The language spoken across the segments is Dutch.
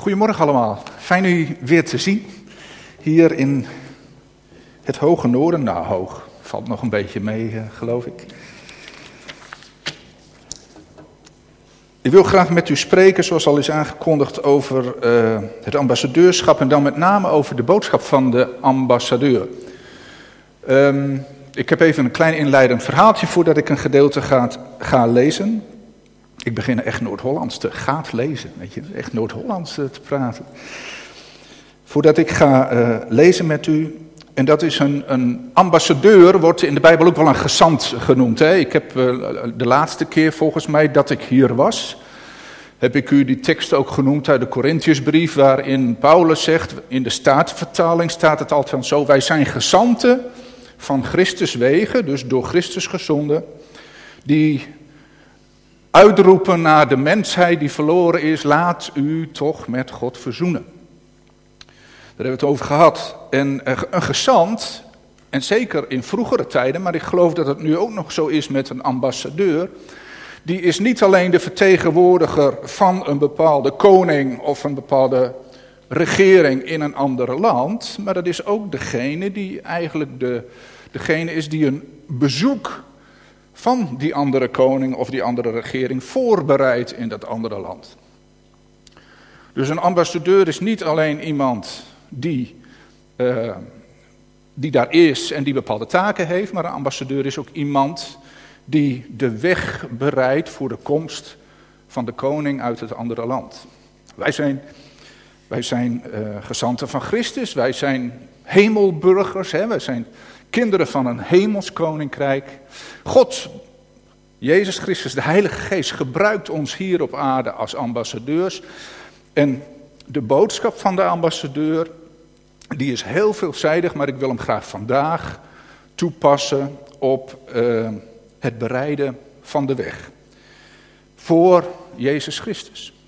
Goedemorgen allemaal. Fijn u weer te zien. Hier in het hoge noorden. Nou, hoog. Valt nog een beetje mee, eh, geloof ik. Ik wil graag met u spreken, zoals al is aangekondigd, over uh, het ambassadeurschap en dan met name over de boodschap van de ambassadeur. Um, ik heb even een klein inleidend verhaaltje voordat ik een gedeelte ga, ga lezen. Ik begin echt Noord-Hollands te gaat lezen, weet je, echt Noord-Hollands eh, te praten. Voordat ik ga uh, lezen met u, en dat is een, een, ambassadeur, wordt in de Bijbel ook wel een gezant genoemd. Hè? Ik heb uh, de laatste keer volgens mij dat ik hier was, heb ik u die tekst ook genoemd uit de Corinthiërsbrief, waarin Paulus zegt, in de Statenvertaling staat het altijd zo, wij zijn gezanten van Christus wegen, dus door Christus gezonden, die uitroepen naar de mensheid die verloren is, laat u toch met God verzoenen. Daar hebben we het over gehad. En een gezant, en zeker in vroegere tijden, maar ik geloof dat het nu ook nog zo is met een ambassadeur, die is niet alleen de vertegenwoordiger van een bepaalde koning of een bepaalde regering in een ander land, maar dat is ook degene die eigenlijk de, degene is die een bezoek van die andere koning of die andere regering voorbereidt in dat andere land. Dus een ambassadeur is niet alleen iemand die, uh, die daar is en die bepaalde taken heeft, maar een ambassadeur is ook iemand die de weg bereidt voor de komst van de koning uit het andere land. Wij zijn, wij zijn uh, gezanten van Christus, wij zijn hemelburgers, hè? wij zijn kinderen van een hemels koninkrijk. God, Jezus Christus, de Heilige Geest, gebruikt ons hier op aarde als ambassadeurs. En de boodschap van de ambassadeur, die is heel veelzijdig, maar ik wil hem graag vandaag toepassen op uh, het bereiden van de weg. Voor Jezus Christus.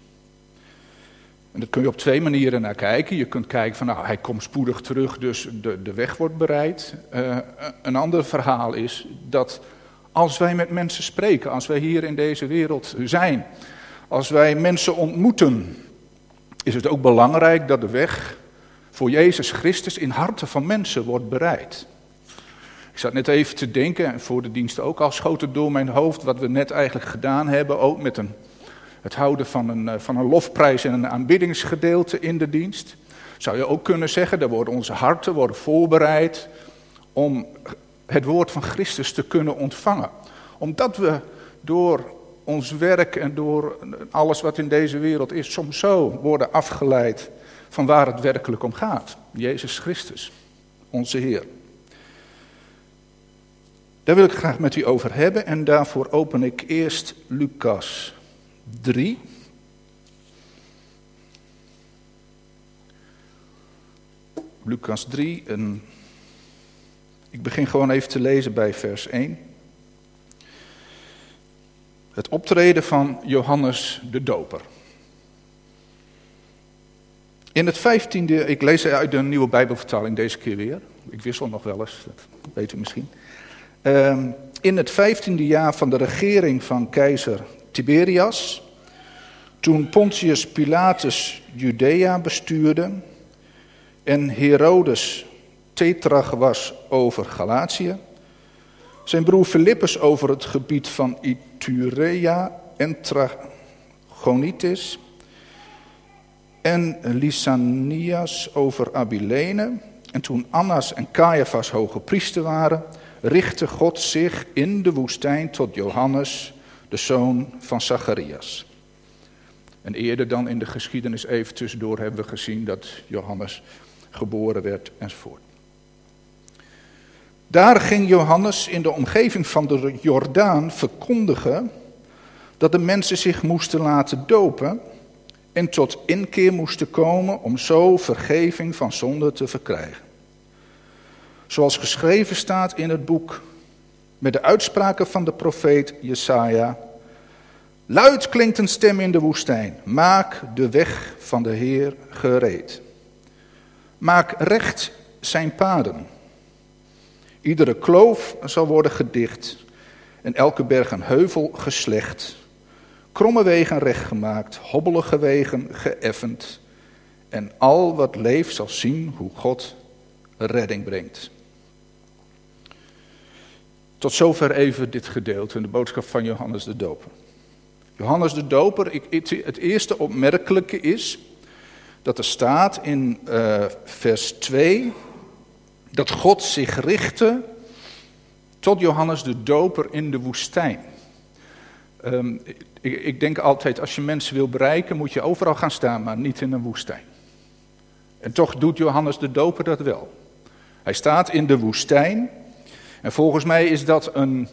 En dat kun je op twee manieren naar kijken. Je kunt kijken van, nou, hij komt spoedig terug, dus de, de weg wordt bereid. Uh, een ander verhaal is dat als wij met mensen spreken, als wij hier in deze wereld zijn, als wij mensen ontmoeten, is het ook belangrijk dat de weg voor Jezus Christus in harten van mensen wordt bereid. Ik zat net even te denken, en voor de dienst ook al, schoot het door mijn hoofd wat we net eigenlijk gedaan hebben, ook met een het houden van een, eh, van een lofprijs en een aanbiddingsgedeelte in de dienst. Zou je ook kunnen zeggen, daar worden onze harten worden voorbereid om het woord van Christus te kunnen ontvangen. Omdat we door ons werk en door alles wat in deze wereld is, soms zo worden afgeleid van waar het werkelijk om gaat. Jezus Christus, onze Heer. Daar wil ik graag met u over hebben en daarvoor open ik eerst Lucas 3. Lucas 3, en ik begin gewoon even te lezen bij vers 1. Het optreden van Johannes de Doper. In het vijftiende, ik lees uit de nieuwe Bijbelvertaling deze keer weer. Ik wissel nog wel eens, dat weet u misschien. Uh, in het vijftiende jaar van de regering van keizer Tiberias, toen Pontius Pilatus Judea bestuurde en Herodes tetrag was over Galatië, zijn broer Philippus over het gebied van Iturea en Trachonitis en Lysanias over Abilene. En toen Annas en Caiaphas hoge priester waren, richtte God zich in de woestijn tot Johannes, de zoon van Zacharias. En eerder dan in de geschiedenis even tussendoor hebben we gezien dat Johannes geboren werd enzovoort. Daar ging Johannes in de omgeving van de Jordaan verkondigen dat de mensen zich moesten laten dopen en tot inkeer moesten komen om zo vergeving van zonde te verkrijgen. Zoals geschreven staat in het boek met de uitspraken van de profeet Jesaja. Luid klinkt een stem in de woestijn. Maak de weg van de Heer gereed. Maak recht zijn paden. Iedere kloof zal worden gedicht en elke berg en heuvel geslecht. Kromme wegen rechtgemaakt, hobbelige wegen geëffend En al wat leeft zal zien hoe God redding brengt. Tot zover even dit gedeelte in de boodschap van Johannes de Doper. Johannes de Doper, het eerste opmerkelijke is dat er staat in uh, vers 2 dat God zich richtte tot Johannes de Doper in de woestijn. Um, ik, ik, denk altijd, als je mensen wil bereiken, moet je overal gaan staan, maar niet in een woestijn. En toch doet Johannes de Doper dat wel. Hij staat in de woestijn. En volgens mij is dat een,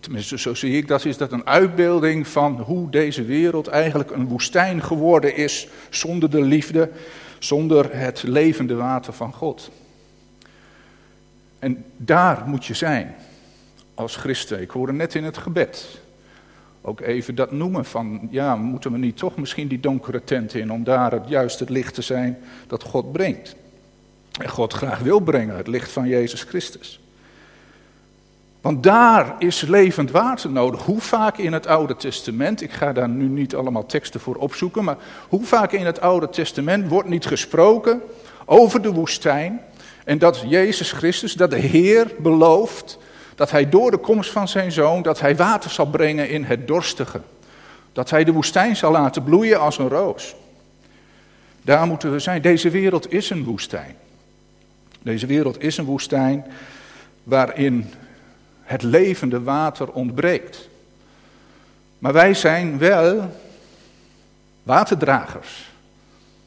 tenminste zo zie ik dat, is dat een uitbeelding van hoe deze wereld eigenlijk een woestijn geworden is zonder de liefde, zonder het levende water van God. En daar moet je zijn als christen. Ik hoorde net in het gebed ook even dat noemen van, ja, moeten we niet toch misschien die donkere tent in om daar het juist het licht te zijn dat God brengt. En God graag wil brengen, het licht van Jezus Christus. Want daar is levend water nodig. Hoe vaak in het Oude Testament, ik ga daar nu niet allemaal teksten voor opzoeken, maar hoe vaak in het Oude Testament wordt niet gesproken over de woestijn en dat Jezus Christus, dat de Heer belooft dat hij door de komst van zijn zoon, dat hij water zal brengen in het dorstige. Dat hij de woestijn zal laten bloeien als een roos. Daar moeten we zijn. Deze wereld is een woestijn. Deze wereld is een woestijn waarin het levende water ontbreekt. Maar wij zijn wel waterdragers.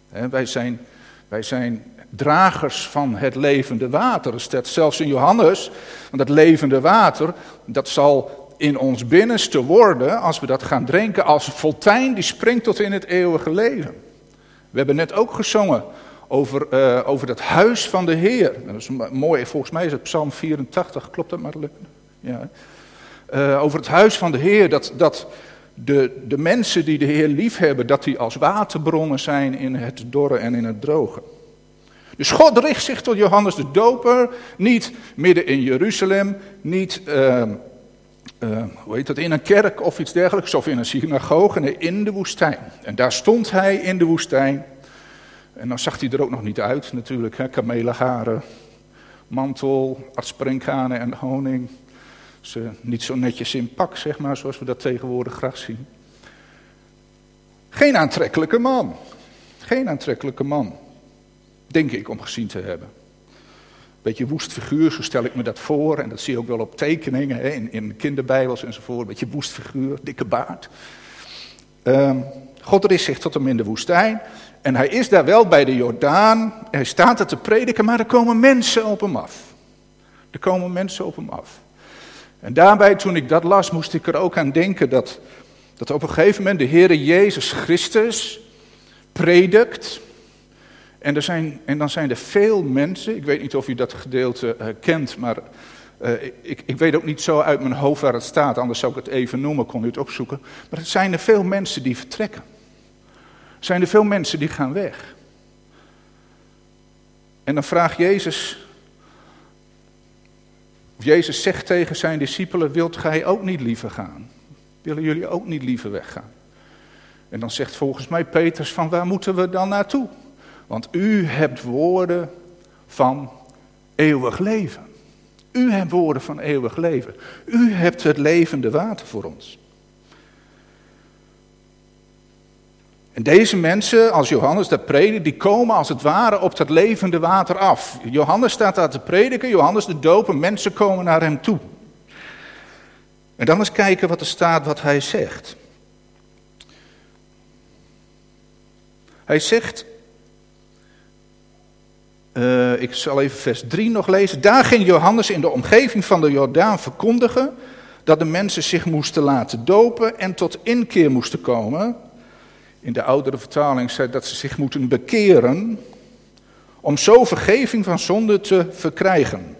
Wij zijn, wij zijn dragers van het levende water. Er staat zelfs in Johannes, want dat levende water, dat zal in ons binnenste worden, als we dat gaan drinken, als een fontein die springt tot in het eeuwige leven. We hebben net ook gezongen over, uh, over dat huis van de Heer. Dat is mooi, volgens mij is het Psalm 84, klopt dat maar? Ja. Uh, over het huis van de Heer, dat, dat de, de mensen die de Heer lief hebben, dat die als waterbronnen zijn in het dorre en in het droge. Dus God richt zich tot Johannes de Doper, niet midden in Jeruzalem, niet uh, uh, hoe heet dat, in een kerk of iets dergelijks, of in een synagoge, nee, in de woestijn. En daar stond hij in de woestijn. En dan zag hij er ook nog niet uit, natuurlijk, hè, kamelenharen, mantel, artsprinkhanen en honing. Ze niet zo netjes in pak, zeg maar, zoals we dat tegenwoordig graag zien. Geen aantrekkelijke man. Geen aantrekkelijke man. Denk ik om gezien te hebben. Beetje woest figuur, zo stel ik me dat voor. En dat zie je ook wel op tekeningen, hè, in, in kinderbijbels enzovoort. Beetje woest figuur, dikke baard. Um, God is zich tot hem in de woestijn. En hij is daar wel bij de Jordaan. Hij staat er te prediken, maar er komen mensen op hem af. Er komen mensen op hem af. En daarbij, toen ik dat las, moest ik er ook aan denken dat, dat op een gegeven moment de Heere Jezus Christus predikt. En, er zijn, en dan zijn er veel mensen, ik weet niet of u dat gedeelte uh, kent, maar uh, ik, ik, weet ook niet zo uit mijn hoofd waar het staat, anders zou ik het even noemen, kon u het opzoeken. Maar er zijn er veel mensen die vertrekken. Er zijn er veel mensen die gaan weg. En dan vraagt Jezus, Jezus zegt tegen zijn discipelen, wilt gij ook niet liever gaan? Willen jullie ook niet liever weggaan? En dan zegt volgens mij Petrus van waar moeten we dan naartoe? Want u hebt woorden van eeuwig leven. U hebt woorden van eeuwig leven. U hebt het levende water voor ons. En deze mensen, als Johannes dat predikt, die komen als het ware op dat levende water af. Johannes staat daar te prediken, Johannes de doper, mensen komen naar hem toe. En dan eens kijken wat er staat, wat hij zegt. Hij zegt, uh, ik zal even vers 3 nog lezen. Daar ging Johannes in de omgeving van de Jordaan verkondigen dat de mensen zich moesten laten dopen en tot inkeer moesten komen. In de oudere vertaling zei dat ze zich moeten bekeren om zo vergeving van zonde te verkrijgen.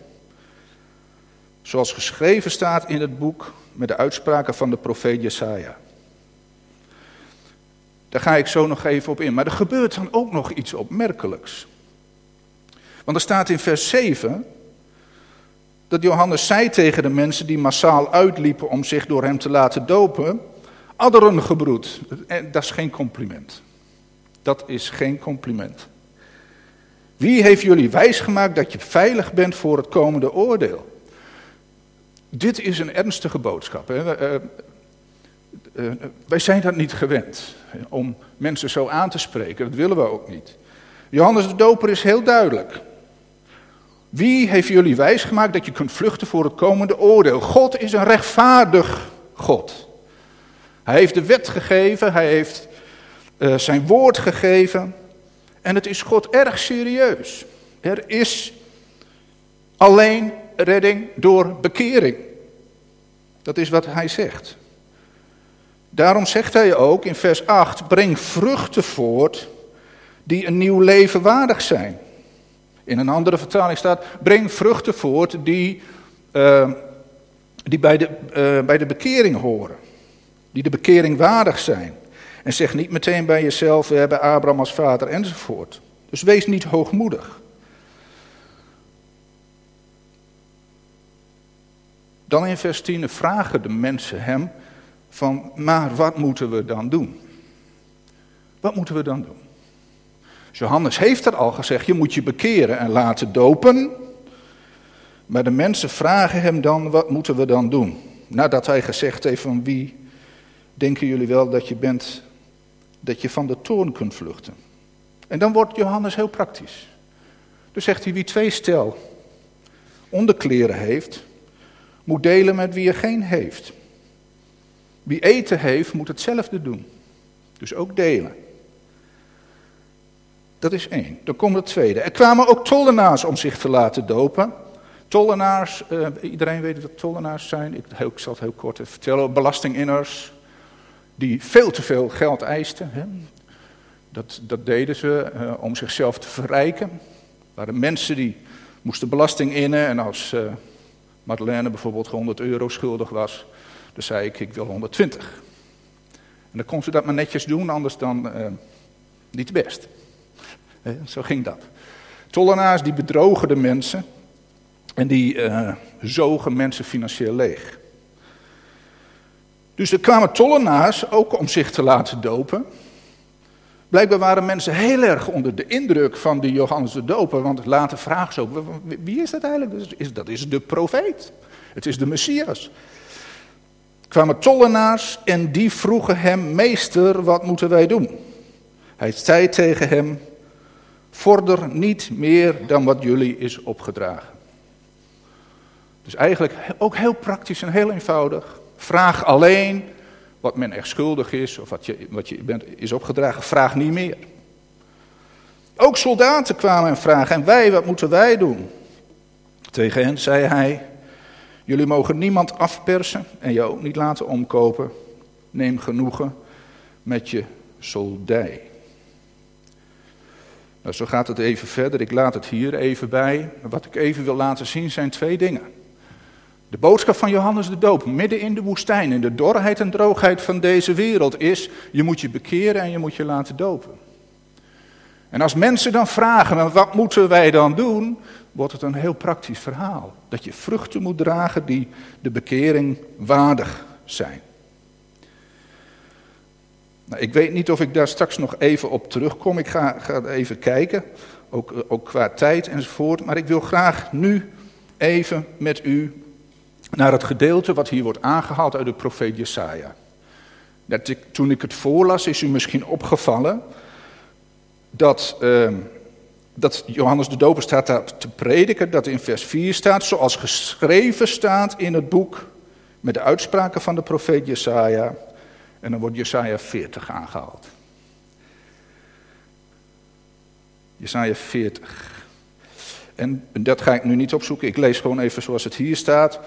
Zoals geschreven staat in het boek met de uitspraken van de profeet Jesaja. Daar ga ik zo nog even op in. Maar er gebeurt dan ook nog iets opmerkelijks. Want er staat in vers 7 dat Johannes zei tegen de mensen die massaal uitliepen om zich door hem te laten dopen, adderen gebroed. Dat is geen compliment. Dat is geen compliment. Wie heeft jullie wijsgemaakt dat je veilig bent voor het komende oordeel? Dit is een ernstige boodschap. Hè? Eh, eh, wij zijn dat niet gewend, om mensen zo aan te spreken. Dat willen we ook niet. Johannes de Doper is heel duidelijk. Wie heeft jullie wijsgemaakt dat je kunt vluchten voor het komende oordeel? God is een rechtvaardig God. Hij heeft de wet gegeven, hij heeft uh, zijn woord gegeven. En het is God erg serieus. Er is alleen redding door bekering. Dat is wat hij zegt. Daarom zegt hij ook in vers 8: breng vruchten voort die een nieuw leven waardig zijn. In een andere vertaling staat: breng vruchten voort die, uh, die bij, de, uh, bij de bekering horen. Die de bekering waardig zijn. En zeg niet meteen bij jezelf: we hebben Abraham als vader enzovoort. Dus wees niet hoogmoedig. Dan in vers 10 vragen de mensen hem van, maar wat moeten we dan doen? Wat moeten we dan doen? Johannes heeft er al gezegd, je moet je bekeren en laten dopen. Maar de mensen vragen hem dan, wat moeten we dan doen? Nadat hij gezegd heeft van wie denken jullie wel dat je bent, dat je van de toorn kunt vluchten? En dan wordt Johannes heel praktisch. Dus zegt hij, wie twee stel onderkleren heeft, moet delen met wie er geen heeft. Wie eten heeft, moet hetzelfde doen. Dus ook delen. Dat is één. Dan komt het tweede. Er kwamen ook tollenaars om zich te laten dopen. Tollenaars, uh, iedereen weet wat tollenaars zijn. Ik, ik, zal het heel kort even vertellen. Belastinginners die veel te veel geld eisten. Hè. Dat, dat, deden ze uh, om zichzelf te verrijken. Er waren mensen die moesten belasting innen. En als uh, Madeleine bijvoorbeeld 100 euro schuldig was, dan zei ik, ik wil 120. En dan kon ze dat maar netjes doen, anders dan niet best. Zo ging dat. Tollenaars die bedrogen de mensen en die uh, zogen mensen financieel leeg. Dus er kwamen tollenaars ook om zich te laten dopen. Blijkbaar waren mensen heel erg onder de indruk van die Johannes de Doper, want later vragen ze ook, wie is dat eigenlijk? Dat is de profeet, het is de Messias. Er kwamen tollenaars en die vroegen hem, meester, wat moeten wij doen? Hij zei tegen hem, Vorder niet meer dan wat jullie is opgedragen. Dus eigenlijk ook heel praktisch en heel eenvoudig. Vraag alleen wat men echt schuldig is of wat je, wat je bent, is opgedragen. Vraag niet meer. Ook soldaten kwamen en vragen, en wij, wat moeten wij doen? Tegen hen zei hij, jullie mogen niemand afpersen en je ook niet laten omkopen. Neem genoegen met je soldij. Nou, zo gaat het even verder. Ik laat het hier even bij. Wat ik even wil laten zien zijn twee dingen. De boodschap van Johannes de Doop, midden in de woestijn, in de dorheid en droogheid van deze wereld, is: je moet je bekeren en je moet je laten dopen. En als mensen dan vragen, wat moeten wij dan doen? Wordt het een heel praktisch verhaal. Dat je vruchten moet dragen die de bekering waardig zijn. Nou, ik weet niet of ik daar straks nog even op terugkom. Ik ga, ga even kijken, ook, ook qua tijd enzovoort. Maar ik wil graag nu even met u naar het gedeelte wat hier wordt aangehaald uit de profeet Jesaja. Dat toen ik het voorlas, is u misschien opgevallen dat, uh, dat Johannes de Doper staat daar te prediken, dat in vers 4 staat, zoals geschreven staat in het boek met de uitspraken van de profeet Jesaja. En dan wordt Jesaja 40 aangehaald. Jesaja 40. En dat ga ik nu niet opzoeken, ik lees gewoon even zoals het hier staat.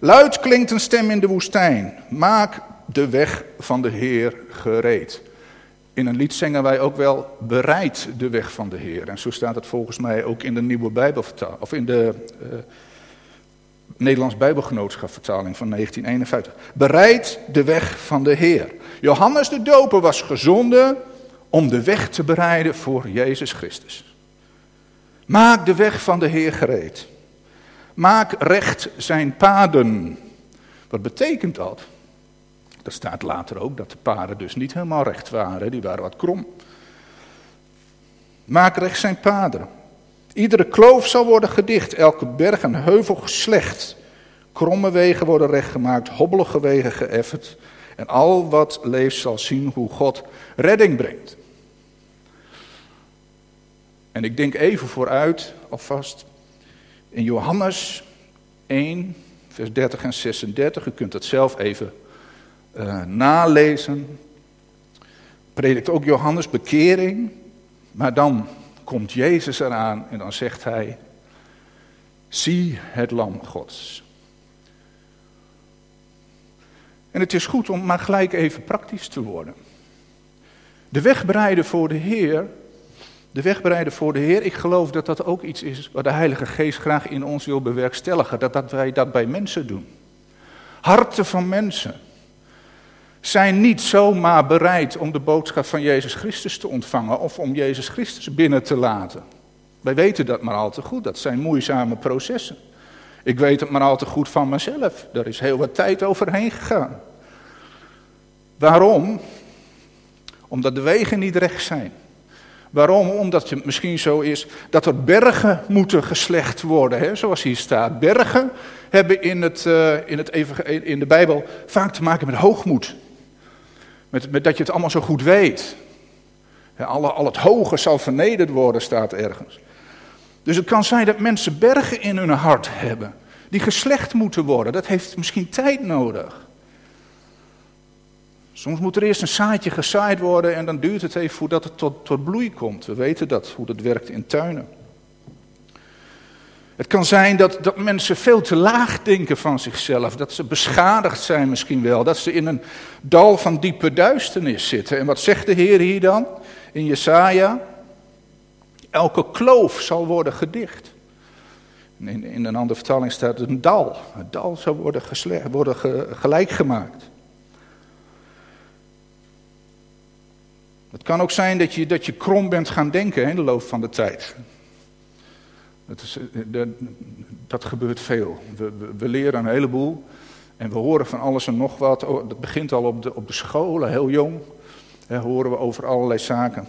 Luid klinkt een stem in de woestijn. Maak de weg van de Heer gereed. In een lied zingen wij ook wel bereid de weg van de Heer. En zo staat het volgens mij ook in de nieuwe Bijbelvertaling, of in de uh, Nederlands Bijbelgenootschap vertaling van 1951. Bereid de weg van de Heer. Johannes de Doper was gezonden om de weg te bereiden voor Jezus Christus. Maak de weg van de Heer gereed. Maak recht zijn paden. Wat betekent dat? Er staat later ook dat de paden dus niet helemaal recht waren, die waren wat krom. Maak recht zijn paden. Iedere kloof zal worden gedicht, elke berg en heuvel geslecht. Kromme wegen worden rechtgemaakt, hobbelige wegen geëffend. En al wat leeft zal zien hoe God redding brengt. En ik denk even vooruit, alvast, in Johannes 1, vers 30 en 36. U kunt het zelf even uh, nalezen. Predikt ook Johannes bekering, maar dan komt Jezus eraan en dan zegt hij: Zie het Lam Gods. En het is goed om maar gelijk even praktisch te worden. De weg bereiden voor de Heer, de weg bereiden voor de Heer, ik geloof dat dat ook iets is wat de Heilige Geest graag in ons wil bewerkstelligen, dat, dat wij dat bij mensen doen. Harten van mensen zijn niet zomaar bereid om de boodschap van Jezus Christus te ontvangen of om Jezus Christus binnen te laten. Wij weten dat maar al te goed, dat zijn moeizame processen. Ik weet het maar al te goed van mezelf, daar is heel wat tijd overheen gegaan. Waarom? Omdat de wegen niet recht zijn. Waarom? Omdat het misschien zo is dat er bergen moeten geslecht worden, hè, zoals hier staat. Bergen hebben in, het, uh, in, het, in de Bijbel vaak te maken met hoogmoed. Met, met dat je het allemaal zo goed weet. alle, al het hoge zal vernederd worden, staat ergens. Dus het kan zijn dat mensen bergen in hun hart hebben, die geslecht moeten worden. Dat heeft misschien tijd nodig. Soms moet er eerst een zaadje gezaaid worden en dan duurt het even voordat het tot, tot bloei komt. We weten dat, hoe dat werkt in tuinen. Het kan zijn dat, dat mensen veel te laag denken van zichzelf, dat ze beschadigd zijn misschien wel, dat ze in een dal van diepe duisternis zitten. En wat zegt de Heer hier dan in Jesaja? Elke kloof zal worden gedicht. In, in een andere vertaling staat een dal. Het dal zal worden, worden gelijk gemaakt. Het kan ook zijn dat je, dat je krom bent gaan denken in de loop van de tijd. Dat, is, eh, dat gebeurt veel. We, we, leren een heleboel en we horen van alles en nog wat. Oh, dat begint al op de, op de scholen, heel jong. Daar horen we over allerlei zaken.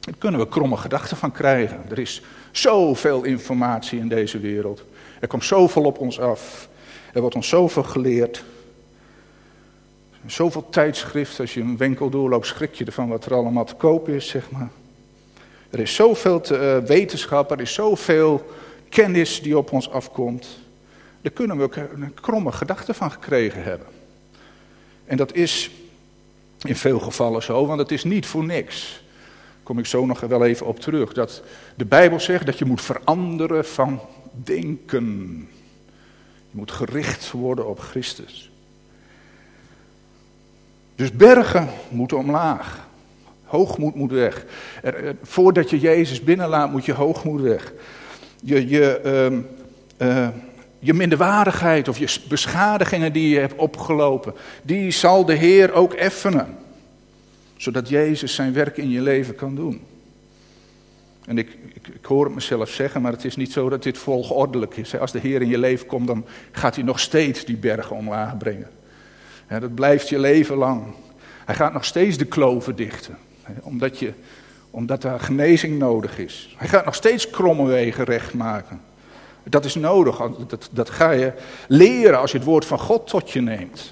Daar kunnen we kromme gedachten van krijgen. Er is zoveel informatie in deze wereld. Er komt zoveel op ons af. Er wordt ons zoveel geleerd. Zoveel tijdschriften, als je een winkel doorloopt, schrik je ervan wat er allemaal te koop is, zeg maar. Er is zoveel te, uh, wetenschap, er is zoveel kennis die op ons afkomt. Daar kunnen we ook een kromme gedachte van gekregen hebben. En dat is in veel gevallen zo, want het is niet voor niks. Daar kom ik zo nog wel even op terug. Dat de Bijbel zegt dat je moet veranderen van denken. Je moet gericht worden op Christus. Dus bergen moeten omlaag. Hoogmoed moet weg. Er, voordat je Jezus binnenlaat, moet je hoogmoed weg. Je, je, uh, uh, je minderwaardigheid of je beschadigingen die je hebt opgelopen, die zal de Heer ook effenen. Zodat Jezus zijn werk in je leven kan doen. En ik, ik, ik, hoor het mezelf zeggen, maar het is niet zo dat dit volgordelijk is. Als de Heer in je leven komt, dan gaat hij nog steeds die bergen omlaag brengen. Dat blijft je leven lang. Hij gaat nog steeds de kloven dichten omdat, je, omdat er genezing nodig is. Hij gaat nog steeds kromme wegen recht maken. Dat is nodig, dat, dat ga je leren als je het woord van God tot je neemt.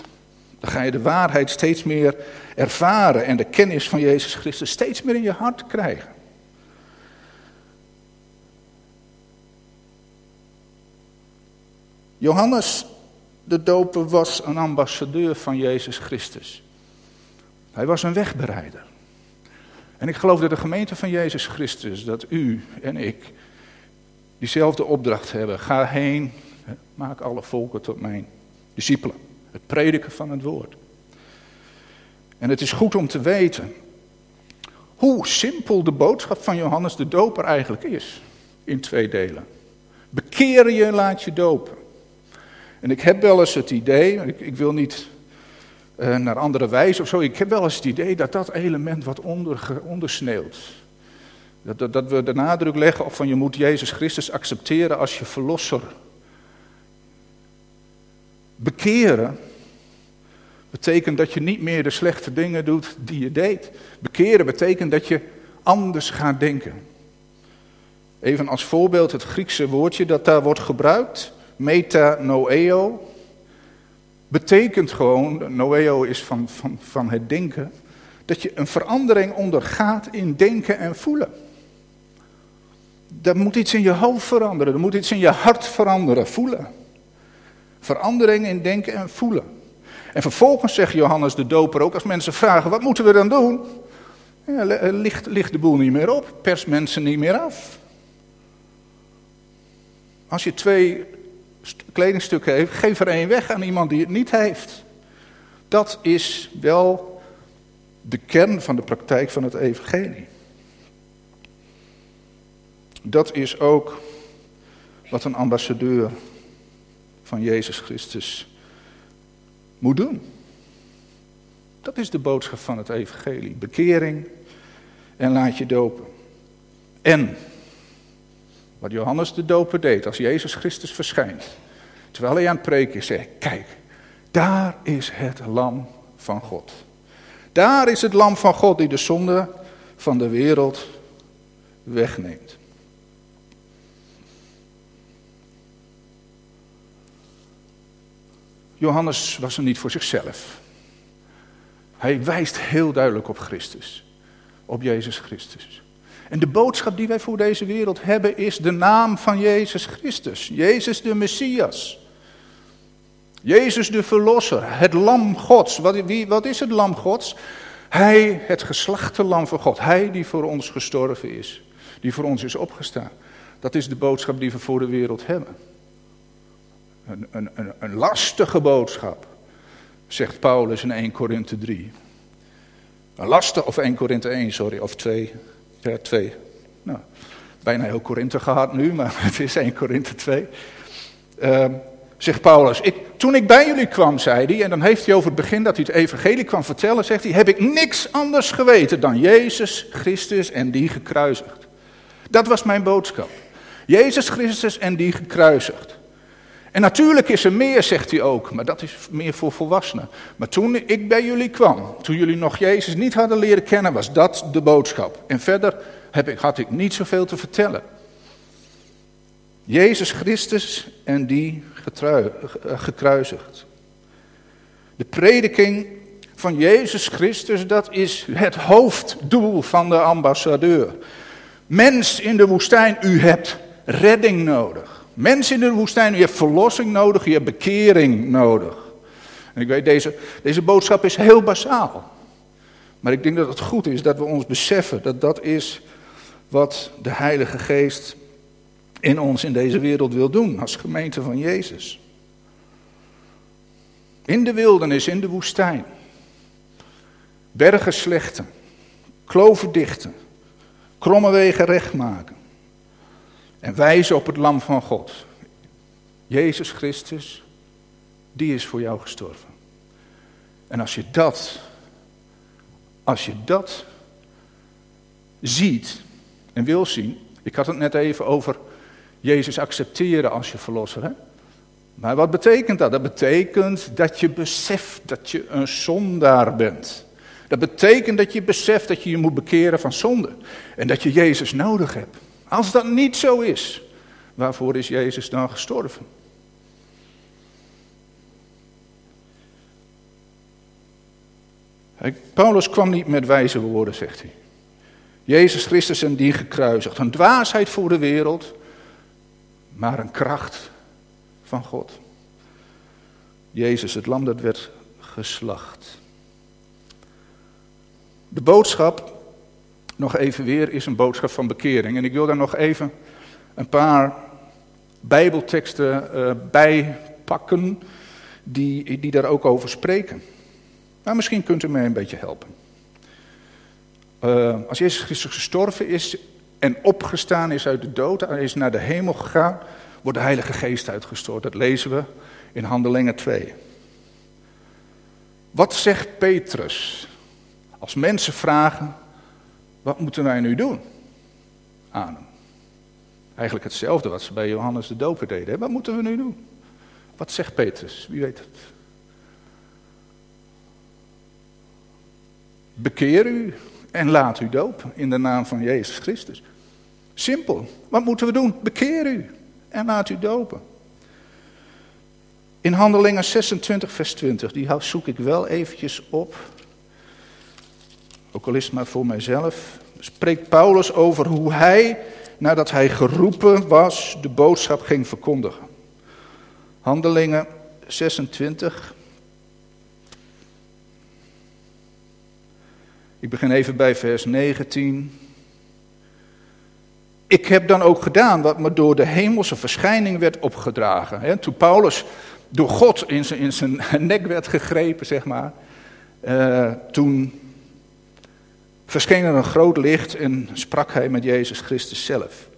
Dan ga je de waarheid steeds meer ervaren en de kennis van Jezus Christus steeds meer in je hart krijgen. Johannes de doper was een ambassadeur van Jezus Christus. Hij was een wegbereider. En ik geloof dat de gemeente van Jezus Christus, dat u en ik diezelfde opdracht hebben. Ga heen, maak alle volken tot mijn discipelen. Het prediken van het woord. En het is goed om te weten hoe simpel de boodschap van Johannes de Doper eigenlijk is. In twee delen. Bekeer je, laat je dopen. En ik heb wel eens het idee, ik, ik wil niet uh, naar andere wijze of zo. Ik heb wel eens het idee dat dat element wat onder, ondersneeuwt. Dat, dat, dat, we de nadruk leggen op van je moet Jezus Christus accepteren als je verlosser. Bekeren betekent dat je niet meer de slechte dingen doet die je deed. Bekeren betekent dat je anders gaat denken. Even als voorbeeld het Griekse woordje dat daar wordt gebruikt, metanoeo, betekent gewoon, noeo is van, van, van het denken, dat je een verandering ondergaat in denken en voelen. Er moet iets in je hoofd veranderen, er moet iets in je hart veranderen, voelen. Verandering in denken en voelen. En vervolgens zegt Johannes de Doper ook, als mensen vragen, wat moeten we dan doen? Ja, ligt, ligt de boel niet meer op, pers mensen niet meer af. Als je twee kledingstukken heeft, geef er één weg aan iemand die het niet heeft. Dat is wel de kern van de praktijk van het evangelie. Dat is ook wat een ambassadeur van Jezus Christus moet doen. Dat is de boodschap van het evangelie. Bekering en laat je dopen. En wat Johannes de doper deed als Jezus Christus verschijnt. Terwijl hij aan het preken is, zegt, kijk, daar is het lam van God. Daar is het lam van God die de zonde van de wereld wegneemt. Johannes was er niet voor zichzelf. Hij wijst heel duidelijk op Christus, op Jezus Christus. En de boodschap die wij voor deze wereld hebben is de naam van Jezus Christus. Jezus de Messias. Jezus de Verlosser, het Lam Gods. Wat, wie, wat is het Lam Gods? Hij, het geslachte Lam van God. Hij die voor ons gestorven is. Die voor ons is opgestaan. Dat is de boodschap die we voor de wereld hebben. Een, een, een, lastige boodschap, zegt Paulus in 1 Korinthe 3. Een lastige, of 1 Korinthe 1, sorry, of 2. Ja, 2. Nou, bijna heel Korinthe gehad nu, maar het is 1 Korinthe 2. Uh, zegt Paulus, ik, toen ik bij jullie kwam, zei hij, en dan heeft hij over het begin dat hij het evangelie kwam vertellen, zegt hij, heb ik niks anders geweten dan Jezus Christus en die gekruisigd. Dat was mijn boodschap. Jezus Christus en die gekruisigd. En natuurlijk is er meer, zegt hij ook, maar dat is meer voor volwassenen. Maar toen ik bij jullie kwam, toen jullie nog Jezus niet hadden leren kennen, was dat de boodschap. En verder heb ik, had ik niet zoveel te vertellen. Jezus Christus en die eh, gekruisigd. De prediking van Jezus Christus, dat is het hoofddoel van de ambassadeur. Mens in de woestijn, u hebt redding nodig. Mensen in de woestijn, u hebt verlossing nodig, u hebt bekering nodig. En ik weet, deze, deze boodschap is heel basaal. Maar ik denk dat het goed is dat we ons beseffen dat dat is wat de Heilige Geest in ons in deze wereld wil doen, als gemeente van Jezus. In de wildernis, in de woestijn. Bergen slechten, kloven dichten, kromme wegen recht maken. En wijzen op het lam van God. Jezus Christus, die is voor jou gestorven. En als je dat, als je dat ziet en wil zien. Ik had het net even over Jezus accepteren als je verlosser. Hè? Maar wat betekent dat? Dat betekent dat je beseft dat je een zondaar bent. Dat betekent dat je beseft dat je je moet bekeren van zonde. En dat je Jezus nodig hebt. Als dat niet zo is, waarvoor is Jezus dan gestorven? Paulus kwam niet met wijze woorden, zegt hij. Jezus Christus en die gekruisigd. Een dwaasheid voor de wereld, maar een kracht van God. Jezus, het lam dat werd geslacht. De boodschap nog even weer is een boodschap van bekering. En ik wil daar nog even een paar Bijbelteksten uh, bij pakken die, die daar ook over spreken. Maar misschien kunt u mij een beetje helpen. Uh, als Jezus Christus gestorven is en opgestaan is uit de dood, hij is naar de hemel gegaan, wordt de Heilige Geest uitgestort. Dat lezen we in Handelingen 2. Wat zegt Petrus als mensen vragen, wat moeten wij nu doen aan? Eigenlijk hetzelfde wat ze bij Johannes de Doper deden. Wat moeten we nu doen? Wat zegt Petrus? Wie weet het? Bekeer u en laat u dopen in de naam van Jezus Christus. Simpel. Wat moeten we doen? Bekeer u en laat u dopen. In Handelingen 26, vers 20, die zoek ik wel eventjes op. Ook al is het maar voor mijzelf. Spreekt Paulus over hoe hij, nadat hij geroepen was, de boodschap ging verkondigen. Handelingen 26. Ik begin even bij vers 19. Ik heb dan ook gedaan wat me door de hemelse verschijning werd opgedragen. Toen Paulus door God in zijn, in zijn nek werd gegrepen, zeg maar. Uh, toen verscheen er een groot licht en sprak hij met Jezus Christus zelf.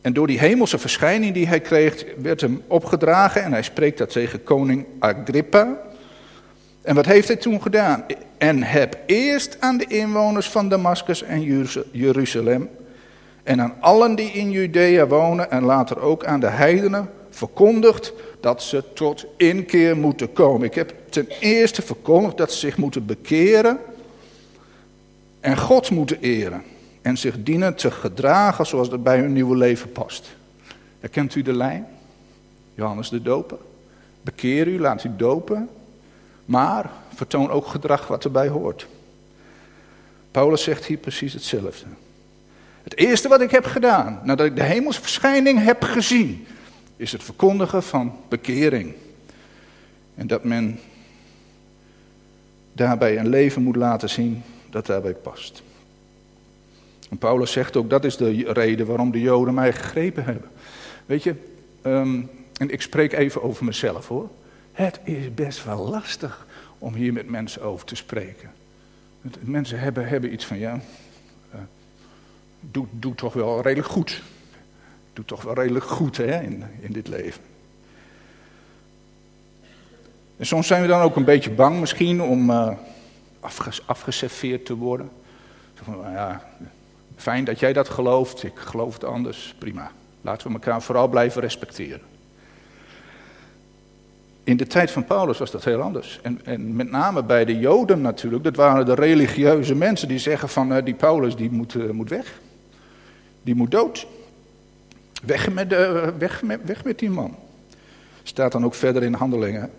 En door die hemelse verschijning die hij kreeg, werd hem opgedragen en hij spreekt dat tegen koning Agrippa. En wat heeft hij toen gedaan? En heb eerst aan de inwoners van Damascus en Jeruzalem en aan allen die in Judea wonen en later ook aan de heidenen verkondigd dat ze tot inkeer moeten komen. Ik heb ten eerste verkondigd dat ze zich moeten bekeren en God moeten eren. En zich dienen te gedragen zoals dat bij hun nieuwe leven past. Herkent u de lijn? Johannes de Doper. Bekeer u, laat u dopen. Maar vertoon ook gedrag wat erbij hoort. Paulus zegt hier precies hetzelfde. Het eerste wat ik heb gedaan, nadat ik de hemelsverschijning heb gezien, is het verkondigen van bekering. En dat men daarbij een leven moet laten zien dat daarbij past. En Paulus zegt ook, dat is de reden waarom de Joden mij gegrepen hebben. Weet je, ehm, en ik spreek even over mezelf hoor. Het is best wel lastig om hier met mensen over te spreken. Mensen hebben, hebben iets van, ja, uh, doe, doe toch wel redelijk goed. Doe toch wel redelijk goed hè, in, in dit leven. En soms zijn we dan ook een beetje bang misschien om uh, afgeserveerd te worden. Nou ja, fijn dat jij dat gelooft, ik geloof het anders, prima. Laten we elkaar vooral blijven respecteren. In de tijd van Paulus was dat heel anders. En, en, met name bij de Joden natuurlijk, dat waren de religieuze mensen die zeggen van uh, die Paulus die moet, uh, moet weg. Die moet dood. Weg met, de, weg, met, weg met die man. Staat dan ook verder in handelingen.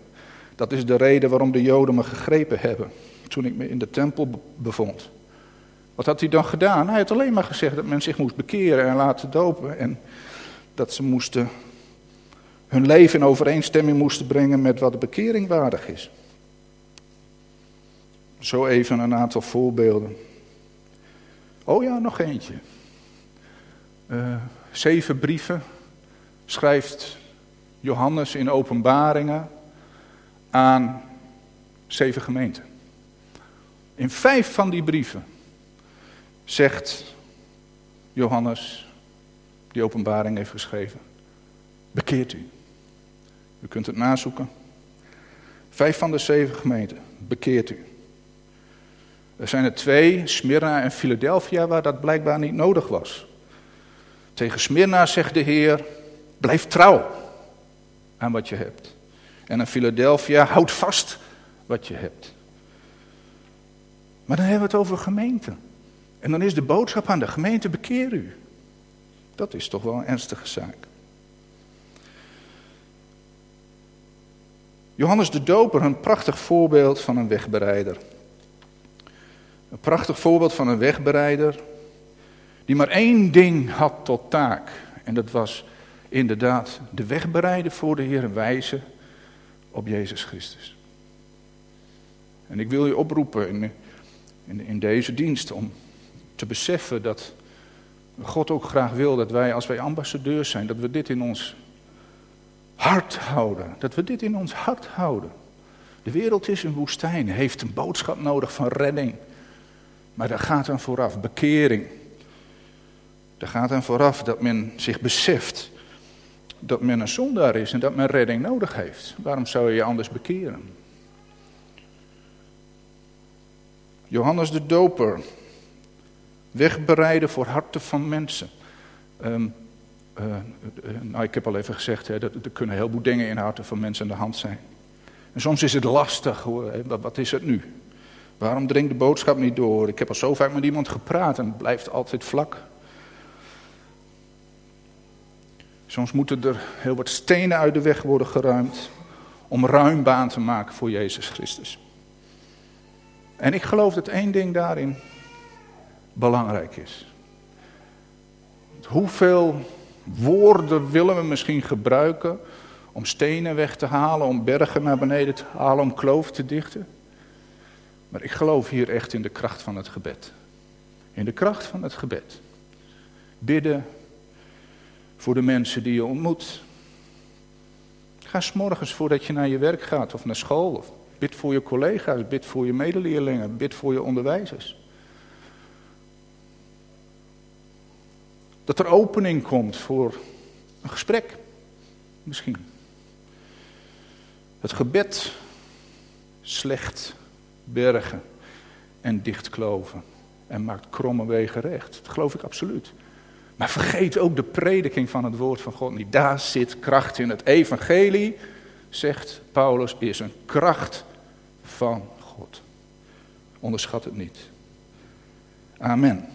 Dat is de reden waarom de Joden me gegrepen hebben. Toen ik me in de tempel bevond. Wat had hij dan gedaan? Hij had alleen maar gezegd dat men zich moest bekeren en laten dopen. En dat ze moesten hun leven in overeenstemming moesten brengen met wat de bekering waardig is. Zo even een aantal voorbeelden. Oh ja, nog eentje. Uh, zeven brieven schrijft Johannes in openbaringen aan zeven gemeenten. In vijf van die brieven zegt Johannes, die openbaring heeft geschreven, bekeert u. U kunt het nazoeken. Vijf van de zeven gemeenten, bekeert u. Er zijn er twee, Smyrna en Philadelphia, waar dat blijkbaar niet nodig was. Tegen Smyrna zegt de Heer, blijf trouw aan wat je hebt. En aan Philadelphia, houd vast wat je hebt. Maar dan hebben we het over gemeente. En dan is de boodschap aan de gemeente, bekeer u. Dat is toch wel een ernstige zaak. Johannes de Doper, een prachtig voorbeeld van een wegbereider. Een prachtig voorbeeld van een wegbereider die maar één ding had tot taak. En dat was inderdaad de weg bereiden voor de Heer en wijzen op Jezus Christus. En ik wil je oproepen in, in, in deze dienst om te beseffen dat God ook graag wil dat wij, als wij ambassadeurs zijn, dat we dit in ons hart houden. Dat we dit in ons hart houden. De wereld is een woestijn, heeft een boodschap nodig van redding. Maar daar gaat dan vooraf bekering. Daar gaat dan vooraf dat men zich beseft dat men een zondaar is en dat men redding nodig heeft. Waarom zou je je anders bekeren? Johannes de Doper. Wegbereiden voor harten van mensen. Ehm, eh, eh, nou, ik heb al even gezegd, hè, dat, er kunnen heel heleboel dingen in harten van mensen aan de hand zijn. En soms is het lastig, hoor, hè, wat, wat, is het nu? Waarom dringt de boodschap niet door? Ik heb al zo vaak met iemand gepraat en het blijft altijd vlak. Soms moeten er heel wat stenen uit de weg worden geruimd om ruim baan te maken voor Jezus Christus. En ik geloof dat één ding daarin belangrijk is. Hoeveel woorden willen we misschien gebruiken om stenen weg te halen, om bergen naar beneden te halen, om kloven te dichten? Maar ik geloof hier echt in de kracht van het gebed. In de kracht van het gebed. Bidden voor de mensen die je ontmoet. Ga s'morgens voordat je naar je werk gaat of naar school. Of bid voor je collega's, bid voor je medeleerlingen, bid voor je onderwijzers. Dat er opening komt voor een gesprek, misschien. Het gebed slecht bergen en dichtkloven en maakt kromme wegen recht. Dat geloof ik absoluut. Maar vergeet ook de prediking van het woord van God niet. Daar zit kracht in. Het evangelie, zegt Paulus, is een kracht van God. Onderschat het niet. Amen.